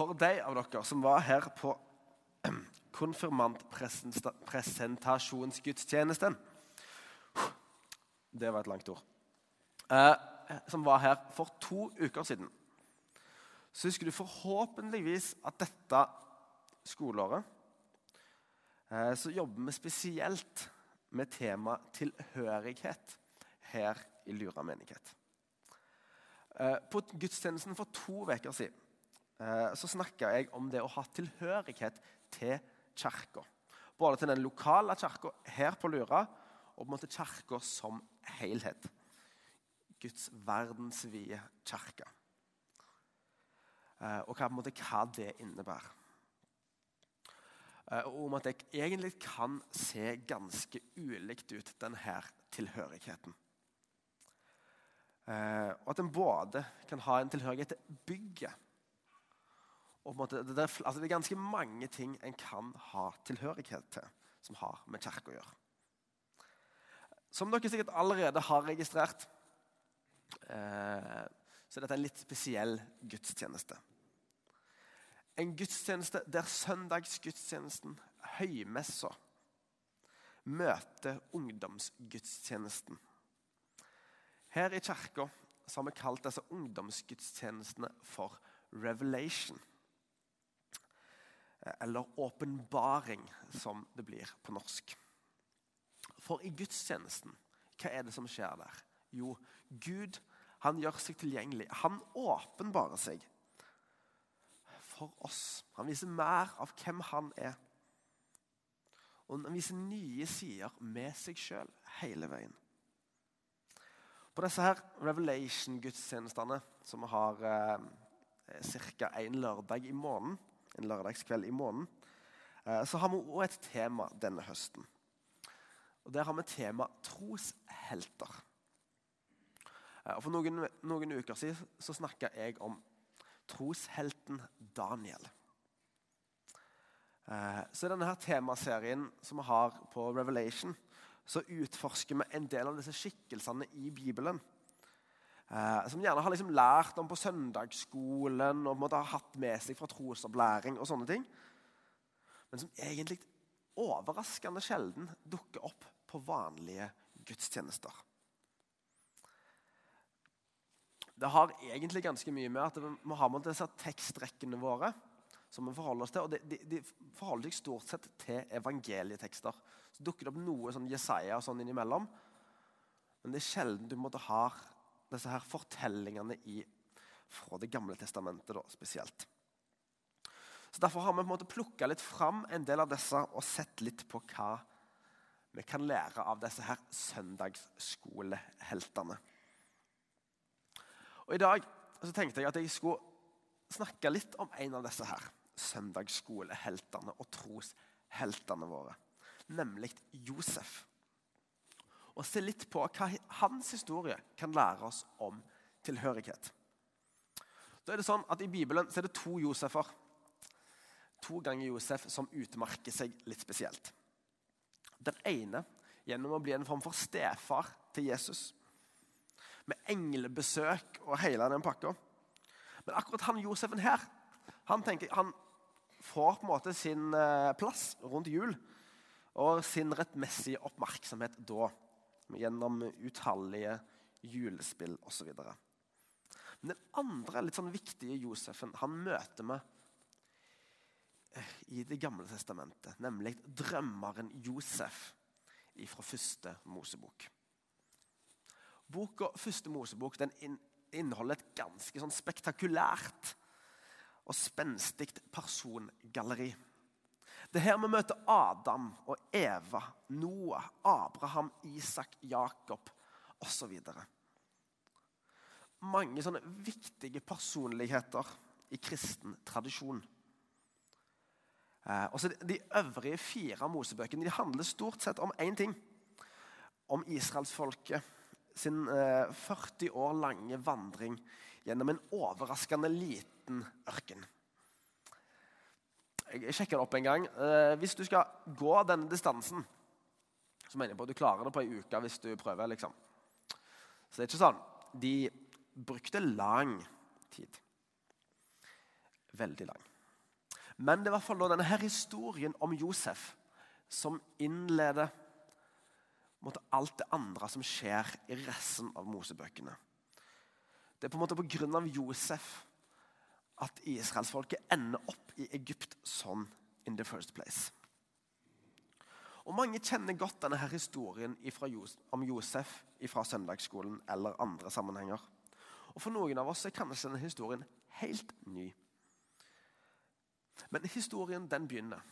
for de av dere som var her på konfirmantpresentasjonsgudstjenesten Det var et langt ord. Eh, som var her for to uker siden. Så husker du forhåpentligvis at dette skoleåret eh, så jobber vi spesielt med tema tilhørighet her i Lura menighet. Eh, på gudstjenesten for to uker siden så snakka jeg om det å ha tilhørighet til kirka. Både til den lokale kirka her på Lura og på en måte kirka som helhet. Guds verdensvide kirke. Eh, og hva, måte, hva, det innebærer. Og om at jeg egentlig kan se ganske ulikt ut, denne tilhørigheten. Og at en både kan ha en tilhørighet til bygget måte, det, er, altså det, er, ganske mange ting en kan ha tilhørighet til som har med kirke å gjøre. Som dere sikkert allerede har registrert, eh, så er dette en litt spesiell gudstjeneste. En gudstjeneste der søndagsgudstjenesten, høymessa, møter ungdomsgudstjenesten. Her i kirka har vi kalt disse ungdomsgudstjenestene for Revelation. Eller åpenbaring, som det blir på norsk. For i gudstjenesten, hva er det som skjer der? Jo, Gud han gjør seg tilgjengelig. Han åpenbarer seg for oss. Han viser mer av hvem han er. Og han viser nye sider med seg sjøl hele veien. På disse her Revelation-gudstjenestene, som vi har eh, ca. én lørdag i måneden, en lørdagskveld i måneden, eh, så har vi òg et tema denne høsten. Og Der har vi tema troshelter. Eh, og For noen, noen uker siden så snakka jeg om troshelten Daniel. Eh, så I denne her temaserien som vi har på Revelation, så utforsker vi en del av disse skikkelsene i Bibelen. Eh, som gjerne har liksom lært om på søndagsskolen og måtte ha hatt med seg fra trosopplæring. og sånne ting. Men som egentlig overraskende sjelden dukker opp på vanlige gudstjenester. Det har egentlig ganske mye med at vi har med disse tekstrekkene våre som vi forholder oss til, og de, de, de forholder seg stort sett til evangelietekster. Så dukker det opp noe sånn Jesaja og sånn innimellom, men det er sjelden du måtte ha disse her fortellingene i, fra Det gamle testamentet da, spesielt. Så Derfor har vi på en måte plukka litt fram en del av disse og sett litt på hva vi kan lære av disse her søndagsskoleheltene. Og I dag så tenkte jeg at jeg skulle snakke litt om en av disse her søndagsskoleheltene og trosheltene våre, nemlig Josef og se litt på hva hans historie kan lære oss om tilhørighet. Da er det sånn at I Bibelen er det to Josefer. To ganger Josef som utmerker seg litt spesielt. Den ene gjennom å bli en form for stefar til Jesus. Med englebesøk og hele den pakka. Men akkurat han Josefen her han, tenker, han får på en måte sin eh, plass rundt jul og sin rettmessige oppmerksomhet da gjennom utallige julespill osv. Men den andre litt sånn viktige Josefen han møter vi eh, i Det gamle testamentet, nemlig drømmeren Josef fra første Mosebok. Boka Første Mosebok inneholder et ganske sånn spektakulært og spenstig persongalleri. Det er her vi møter Adam og Eva, Noah, Abraham, Isak, Jakob osv. Mange sånne viktige personligheter i kristen tradisjon. Eh, de øvrige fire Mosebøkene de handler stort sett om én ting. Om israelsfolket sin 40 eh, år lange vandring gjennom en overraskende liten ørken. Jeg sjekker det opp en gang. Eh, hvis du skal gå denne distansen, så mener jeg på at du klarer det på ei uke hvis du prøver. liksom. Så det er ikke sånn. De brukte lang tid. veldig lang. Men det er i hvert fall denne her historien om Josef som innleder måte, alt det andre som skjer i resten av Mosebøkene. Det er på en måte pga. Josef at israelsfolket ender opp i Egypt sånn in the first place. Og Mange kjenner godt denne her historien om Josef fra søndagsskolen eller andre sammenhenger. Og For noen av oss er kanskje denne historien helt ny. Men historien den begynner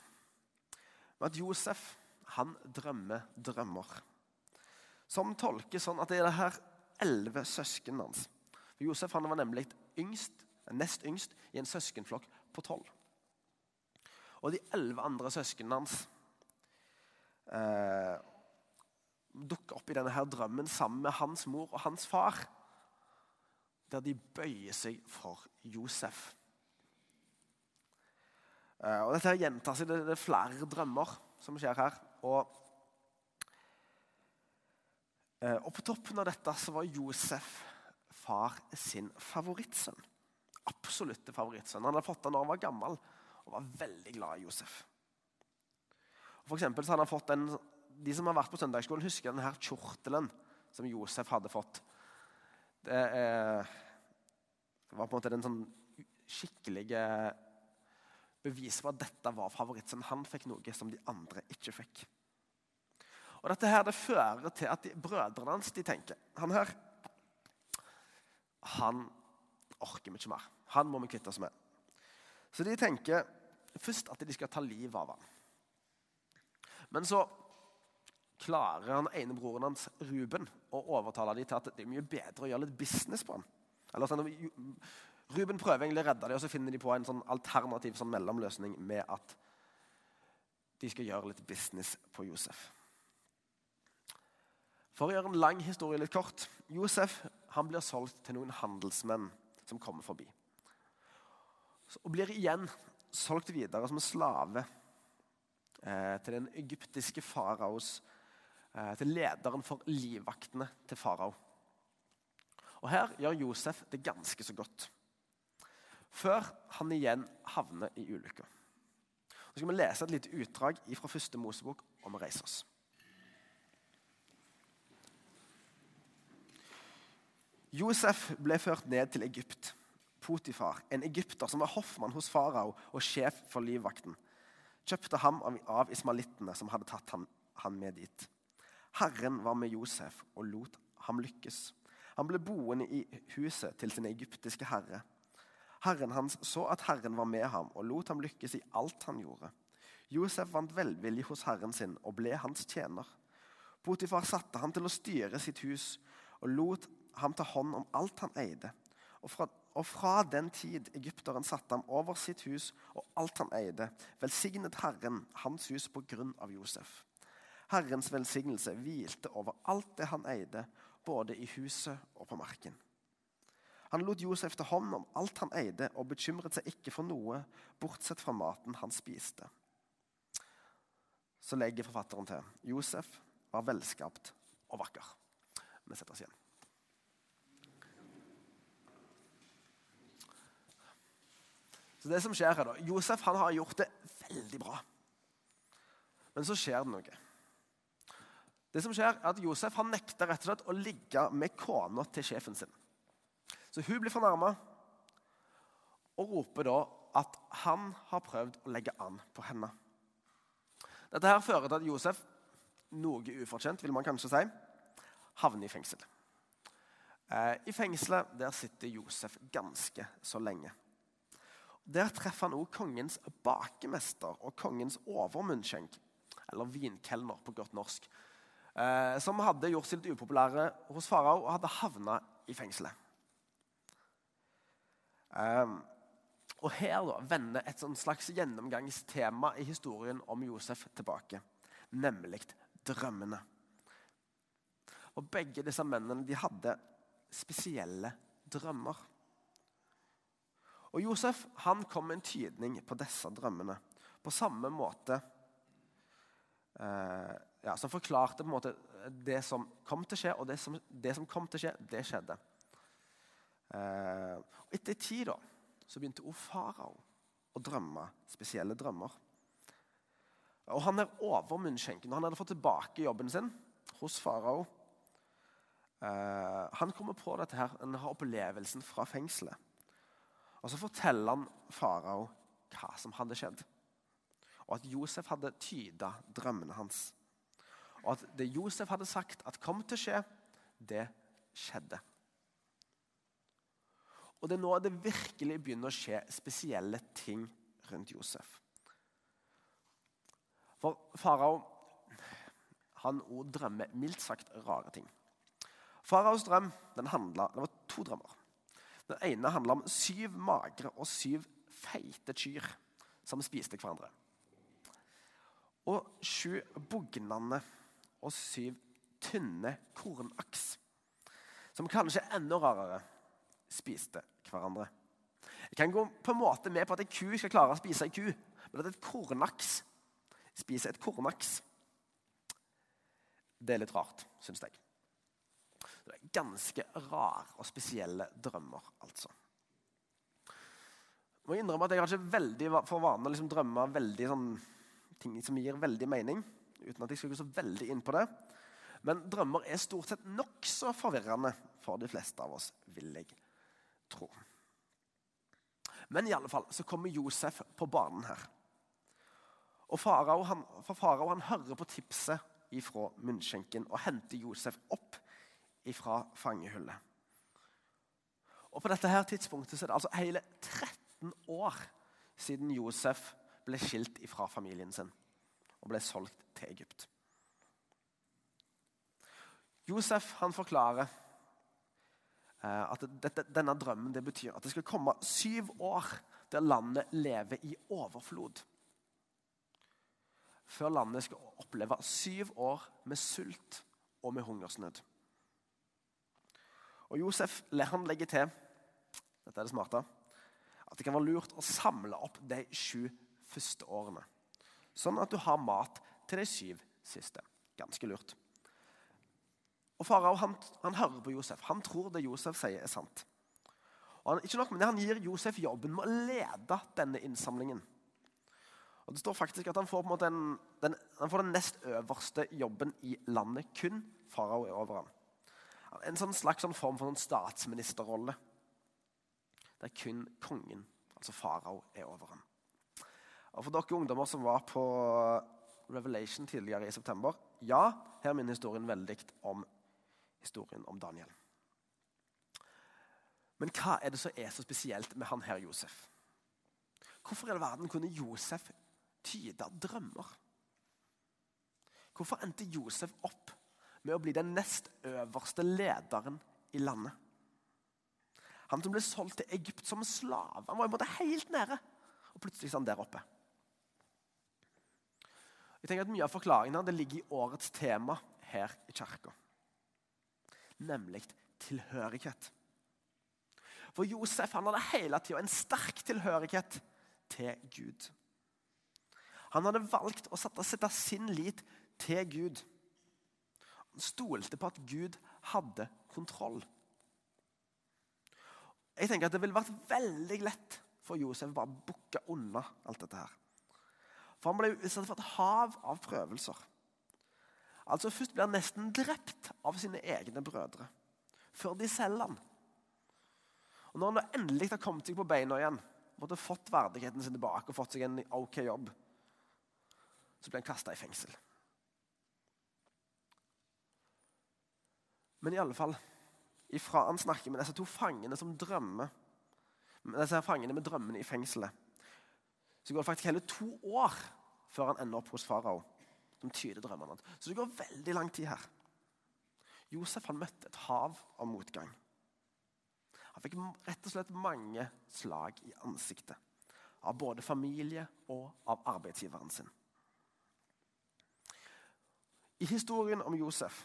med at Josef han drømmer drømmer. Som tolkes sånn at det er det her elleve søsknene hans. For Josef han var nemlig yngst, nest yngst i en søskenflokk på tolv. Og de elleve andre søsknene hans eh, dukker opp i denne her drømmen sammen med hans mor og hans far. Der de bøyer seg for Josef. Eh, og Dette gjentar seg. Det, er flere drømmer som skjer her. Og, eh, og på toppen av dette så var Josef far sin favorittsønn. Absolutte favorittsønn. Han hadde fått den da han var gammel og var veldig glad i Josef. For eksempel, så hadde han fått den, De som har vært på søndagsskolen, husker denne kjortelen som Josef hadde fått. Det, eh, det var på en måte den sånn skikkelige beviset på at dette var favorittsønnen. Han fikk noe som de andre ikke fikk. Og Dette her det fører til at de, brødrene hans de tenker Han her han orker vi ikke mer. Han må vi kvitte oss med. Så de tenker først at de skal ta livet av ham. Men så klarer han ene broren hans, Ruben, å overtale dem til at det er mye bedre å gjøre litt business på ham. Eller sånn, Ruben prøver egentlig å redde dem, og så finner de på en sånn alternativ sånn mellomløsning med at de skal gjøre litt business på Josef. For å gjøre en lang historie litt kort Josef han blir solgt til noen handelsmenn som kommer forbi. Og blir igjen solgt videre som slave eh, til den egyptiske faraos eh, Til lederen for livvaktene til farao. Og Her gjør Josef det ganske så godt før han igjen havner i ulykka. Så skal vi lese et lite utdrag fra første Mosebok om vi reiser oss. Josef ble ført ned til Egypt. Potifar, en egypter som var hoffmann hos farao og sjef for livvakten, kjøpte ham av ismalittene som hadde tatt han, med dit. Herren var med Josef og lot ham lykkes. Han ble boende i huset til sin egyptiske herre Herren hans så at Herren var med ham og lot ham lykkes i alt han gjorde. Josef vant velvilje hos herren sin og ble hans tjener. Potifar satte ham til å styre sitt hus og lot ham ta hånd om alt han eide. Og fra, og fra den tid egypteren satte ham over sitt hus og alt han eide, velsignet Herren hans hus på grunn av Josef. Herrens velsignelse hvilte over alt det han eide, både i huset og på marken. Han lot Josef ta hånd om alt han eide, og bekymret seg ikke for noe, bortsett fra maten han spiste. Så legger forfatteren til Josef var velskapt og vakker. Vi setter oss igjen. Så det som skjer her da, Josef han har gjort det veldig bra. Men så skjer det noe. Det som skjer er at Josef han nekter rett og slett å ligge med kona til sjefen sin. Så hun blir fornærma og roper da at han har prøvd å legge an på henne. Dette her fører til at Josef, noe ufortjent vil man kanskje si, havner i fengsel. Eh, I fengselet der sitter Josef ganske så lenge. Der treffer han også kongens bakemester og kongens overmunnskjenk, eller vinkelner på godt norsk, eh, som hadde gjort seg litt upopulære hos farao og hadde havna i fengselet. Um, og Her da, vender et slags gjennomgangstema i historien om Josef tilbake, nemlig drømmene. Og Begge disse mennene de hadde spesielle drømmer. Og Josef han kom med en tydning på disse drømmene på samme måte eh, ja, Som forklarte på en måte det som kom til å skje, og det som, det som kom til å skje, det skjedde. Eh, etter tid da, så begynte også farao å drømme spesielle drømmer. Og Han er over munnskjenken. Han hadde fått tilbake jobben sin hos farao. Eh, han kommer på dette her, han har opplevelsen fra fengselet. Og Så forteller han farao hva som hadde skjedd. Og at Josef hadde tyda drømmene hans. Og at det Josef hadde sagt at kom til å skje, det skjedde. Og det er nå det virkelig begynner å skje spesielle ting rundt Josef. For farao han drømmer mildt sagt rare ting. Faraos drøm den handla, det var to drømmer. Den ene handla om syv magre og syv feite kyr som spiste hverandre. Og sju bugnende og syv tynne kornaks, som kanskje enda rarere spiste hverandre. Jeg kan gå på en måte med på at en ku skal klare å spise en ku, men at et kornaks spiser et kornaks, det er litt rart, syns jeg. Det er ganske rare og spesielle drømmer, altså. Jeg må innrømme at jeg har ikke veldig for vane å liksom drømme veldig sånn, ting som gir veldig mening. uten at jeg skal gå så veldig inn på det. Men drømmer er stort sett nokså forvirrende for de fleste av oss, vil jeg tro. Men i alle fall så kommer Josef på banen her. Og farao han, for han hører på tipset ifra munnskjenken og henter Josef opp ifra fangehullet. Og På dette her tidspunktet så er det altså hele 13 år siden Josef ble skilt ifra familien sin og ble solgt til Egypt. Josef han forklarer eh, at dette, denne drømmen det betyr at det skal komme syv år der landet lever i overflod. Før landet skal oppleve syv år med sult og med hungersnød. Og Josef han legger til dette er det smarte, at det kan være lurt å samle opp de sju første årene. Sånn at du har mat til de syv siste. Ganske lurt. Og Farao han, han, hører på Josef. Han tror det Josef sier, er sant. Og han, ikke nok med det, han gir Josef jobben med å lede denne innsamlingen. Og Det står faktisk at han får, den, den, han får den nest øverste jobben i landet. Kun farao er over ham. En sånn slags sånn form for en statsministerrolle. Der kun kongen, altså farao, er over ham. Og For dere ungdommer som var på Revelation tidligere i september Ja, her minner historien veldig om historien om Daniel. Men hva er det som er så spesielt med han her Josef? Hvorfor i all verden kunne Josef tyde drømmer? Hvorfor endte Josef opp med å bli den nest øverste lederen i landet? Han som ble solgt til Egypt som slave. Han var i en måte helt nede, og plutselig er han der oppe. Jeg tenker at Mye av forklaringen det ligger i årets tema her i kirka nemlig tilhørighet. For Josef han hadde hele tida en sterk tilhørighet til Gud. Han hadde valgt å sette sin lit til Gud. Stolte på at Gud hadde kontroll. Jeg tenker at Det ville vært veldig lett for Josef bare å bukke unna alt dette. her. For Han ble utsatt for et hav av prøvelser. Altså Først blir han nesten drept av sine egne brødre, før de selger han. Og Når han endelig har kommet seg på beina igjen, måtte fått verdigheten sin tilbake og fått seg en ok jobb, så blir han kasta i fengsel. Men i alle fall, ifra han snakker med disse to fangene som drømmer, med disse fangene med drømmene i fengselet, så går det faktisk hele to år før han ender opp hos farao som tyder drømmene hans. Så det går veldig lang tid her. Josef han møtte et hav av motgang. Han fikk rett og slett mange slag i ansiktet. Av både familie og av arbeidsgiveren sin. I historien om Josef,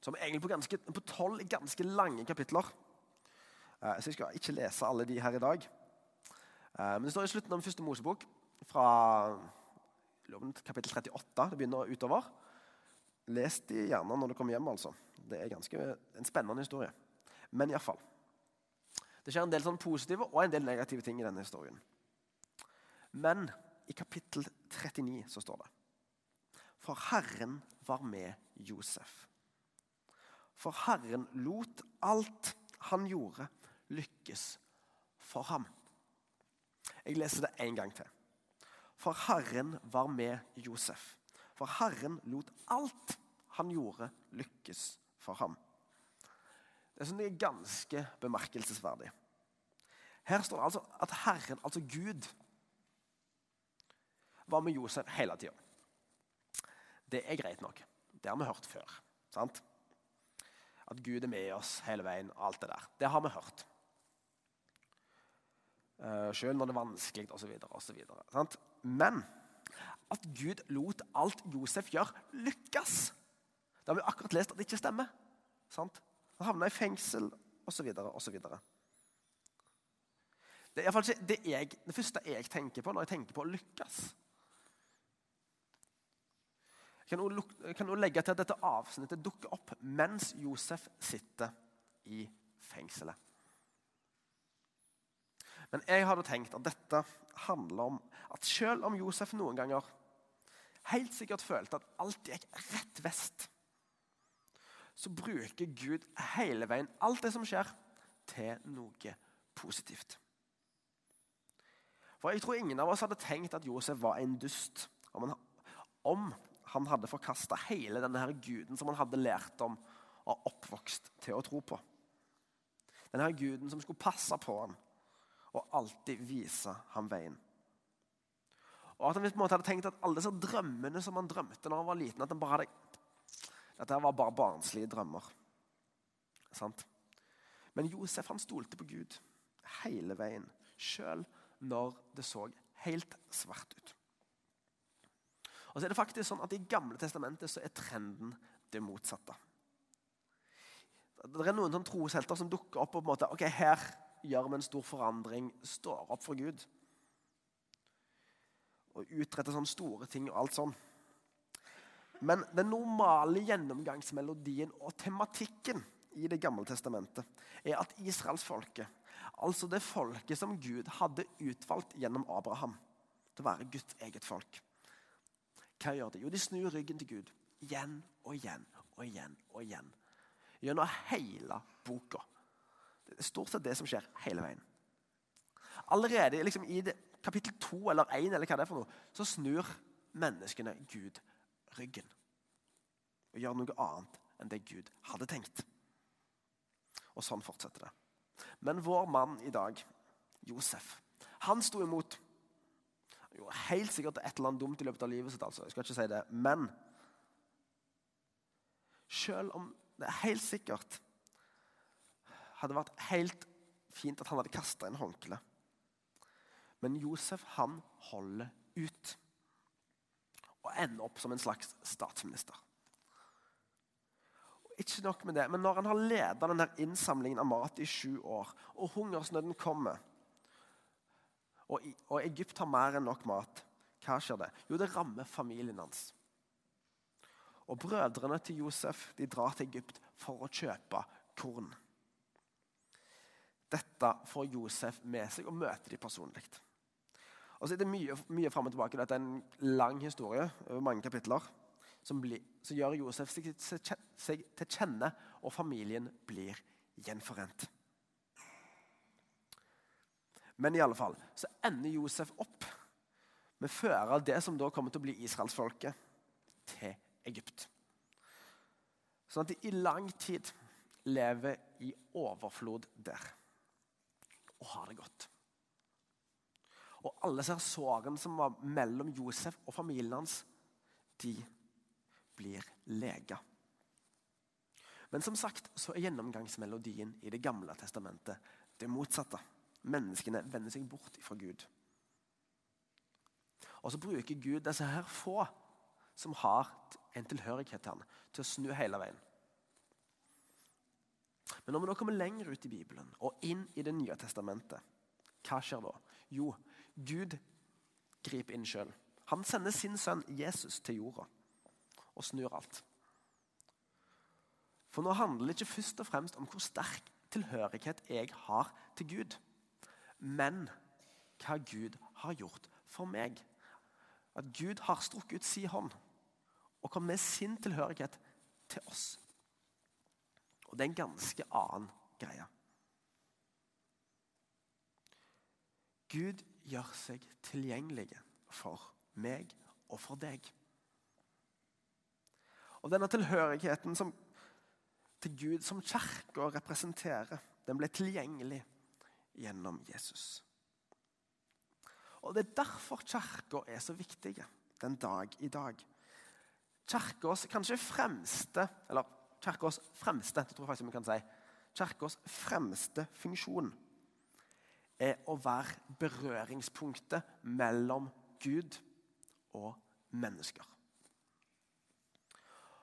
som egentlig på, ganske, på tolv ganske lange kapitler eh, Så jeg skal ikke lese alle de her i dag. Eh, men det står i slutten av den første Mosebok, fra kapittel 38. Det begynner utover. Les de gjerne når du kommer hjem. altså. Det er ganske en spennende historie. Men iallfall. Det skjer en del sånn positive og en del negative ting i denne historien. Men i kapittel 39 så står det For Herren var med Josef. For Herren lot alt han gjorde, lykkes for ham. Jeg leser det en gang til. For Herren var med Josef. For Herren lot alt han gjorde, lykkes for ham. Det er sånn ganske bemerkelsesverdig. Her står det altså at Herren, altså Gud, var med Josef hele tida. Det er greit nok. Det har vi hørt før. sant? At Gud er med oss hele veien. Alt det der. Det har vi hørt. Uh, Selv når det er vanskelig osv. Men at Gud lot alt Josef gjør, lykkes. Det har vi akkurat lest at det ikke stemmer. Sant? Han havna i fengsel osv. osv. Det er ikke det, jeg, det første jeg tenker på når jeg tenker på å lykkes. Kan hun legge til at dette avsnittet dukker opp mens Josef sitter i fengselet. Men jeg hadde tenkt at dette handler om at selv om Josef noen ganger helt sikkert følte at alt gikk rett vest, så bruker Gud hele veien alt det som skjer, til noe positivt. For Jeg tror ingen av oss hadde tenkt at Josef var en dust om han, om han hadde forkasta hele denne her guden som han hadde lært om og oppvokst til å tro på. Denne her guden som skulle passe på ham og alltid vise ham veien. Og at han på en måte hadde tenkt at alle disse drømmene som han drømte når han var liten, at han bare hadde Dette var bare barnslige drømmer. Sant? Men Josef han stolte på Gud hele veien, sjøl når det så helt svart ut. Og så er det faktisk sånn at I Gamle testamentet så er trenden det motsatte. Det er noen sånn troshelter som dukker opp og på en måte, ok, her gjør vi en stor forandring, står opp for Gud og utretter sånne store ting og alt sånn. Men den normale gjennomgangsmelodien og tematikken i Det gamle testamentet er at israelsfolket, altså det folket som Gud hadde utvalgt gjennom Abraham til å være Guds eget folk Hva gjør de? Jo, de snur ryggen til Gud igjen og igjen og igjen og igjen. Gjennom hele boka. Det er stort sett det som skjer hele veien. Allerede liksom, i det kapittel 2 eller 1, eller hva det er for noe, så snur menneskene Gud ryggen. Og gjør noe annet enn det Gud hadde tenkt. Og sånn fortsetter det. Men vår mann i dag, Josef, han sto imot. Jo, helt sikkert et eller annet dumt i løpet av livet sitt, altså. Jeg skal ikke si det. Men selv om det helt sikkert hadde vært helt fint at han hadde kasta en håndkle men Josef han holder ut og ender opp som en slags statsminister. Ikke nok med det, men når han har leda innsamlingen av mat i sju år, og hungersnøden kommer, og, og Egypt har mer enn nok mat, hva skjer det? Jo, det rammer familien hans. Og Brødrene til Josef de drar til Egypt for å kjøpe korn. Dette får Josef med seg og møter de personlig. Og så er det mye, mye fram og tilbake. Dette er en lang historie over mange kapitler. Som, bli, som gjør Josef seg, seg til kjenne, og familien blir gjenforent. Men i alle fall så ender Josef opp med å føre det som da kommer til å bli israelsfolket, til Egypt. Sånn at de i lang tid lever i overflod der og har det godt. Og alle ser sårene som var mellom Josef og familien hans, de blir lega. Men som sagt så er gjennomgangsmelodien i Det gamle testamentet det motsatte. Menneskene vender seg bort fra Gud. Og så bruker Gud disse her få som har en tilhørighet til ham, til å snu hele veien. Men når vi nå kommer lenger ut i Bibelen og inn i Det nye testamentet, hva skjer da? Jo, Gud griper inn sjøl. Han sender sin sønn Jesus til jorda og snur alt. For nå handler det ikke først og fremst om hvor sterk tilhørighet jeg har til Gud, men hva Gud har gjort for meg at Gud har strukket ut sin hånd og kommet med sin tilhørighet til oss. Og det er en ganske annen greie. Gud gjør seg tilgjengelig for meg og for deg. Og denne tilhørigheten som, til Gud som kirka representerer, den ble tilgjengelig gjennom Jesus. Og Det er derfor kirka er så viktig den dag i dag. Kirkas kanskje fremste eller kirkas fremste, det tror jeg faktisk vi kan si, kirkas fremste funksjon er å være berøringspunktet mellom Gud og mennesker.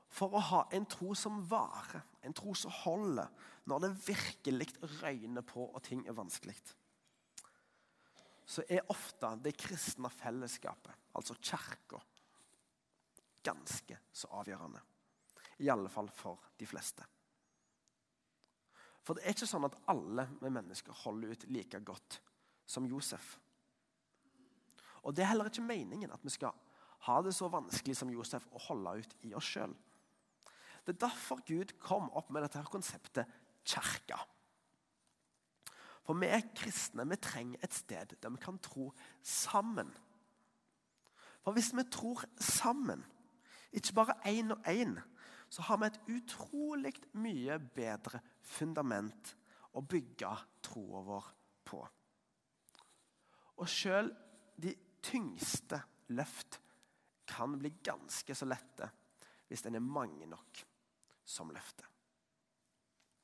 For å ha en tro som varer, en tro som holder når det virkelig røyner på og ting er vanskelig, så er ofte det kristne fellesskapet, altså kirka, ganske så avgjørende. I alle fall for de fleste. For det er ikke sånn at alle med mennesker holder ut like godt som Josef. Og Det er heller ikke meningen at vi skal ha det så vanskelig som Josef å holde ut i oss sjøl. Det er derfor Gud kom opp med dette her konseptet kirka. For vi er kristne. Vi trenger et sted der vi kan tro sammen. For hvis vi tror sammen, ikke bare én og én, så har vi et utrolig mye bedre fundament å bygge troa vår på. Og sjøl de tyngste løft kan bli ganske så lette hvis en er mange nok som løfter.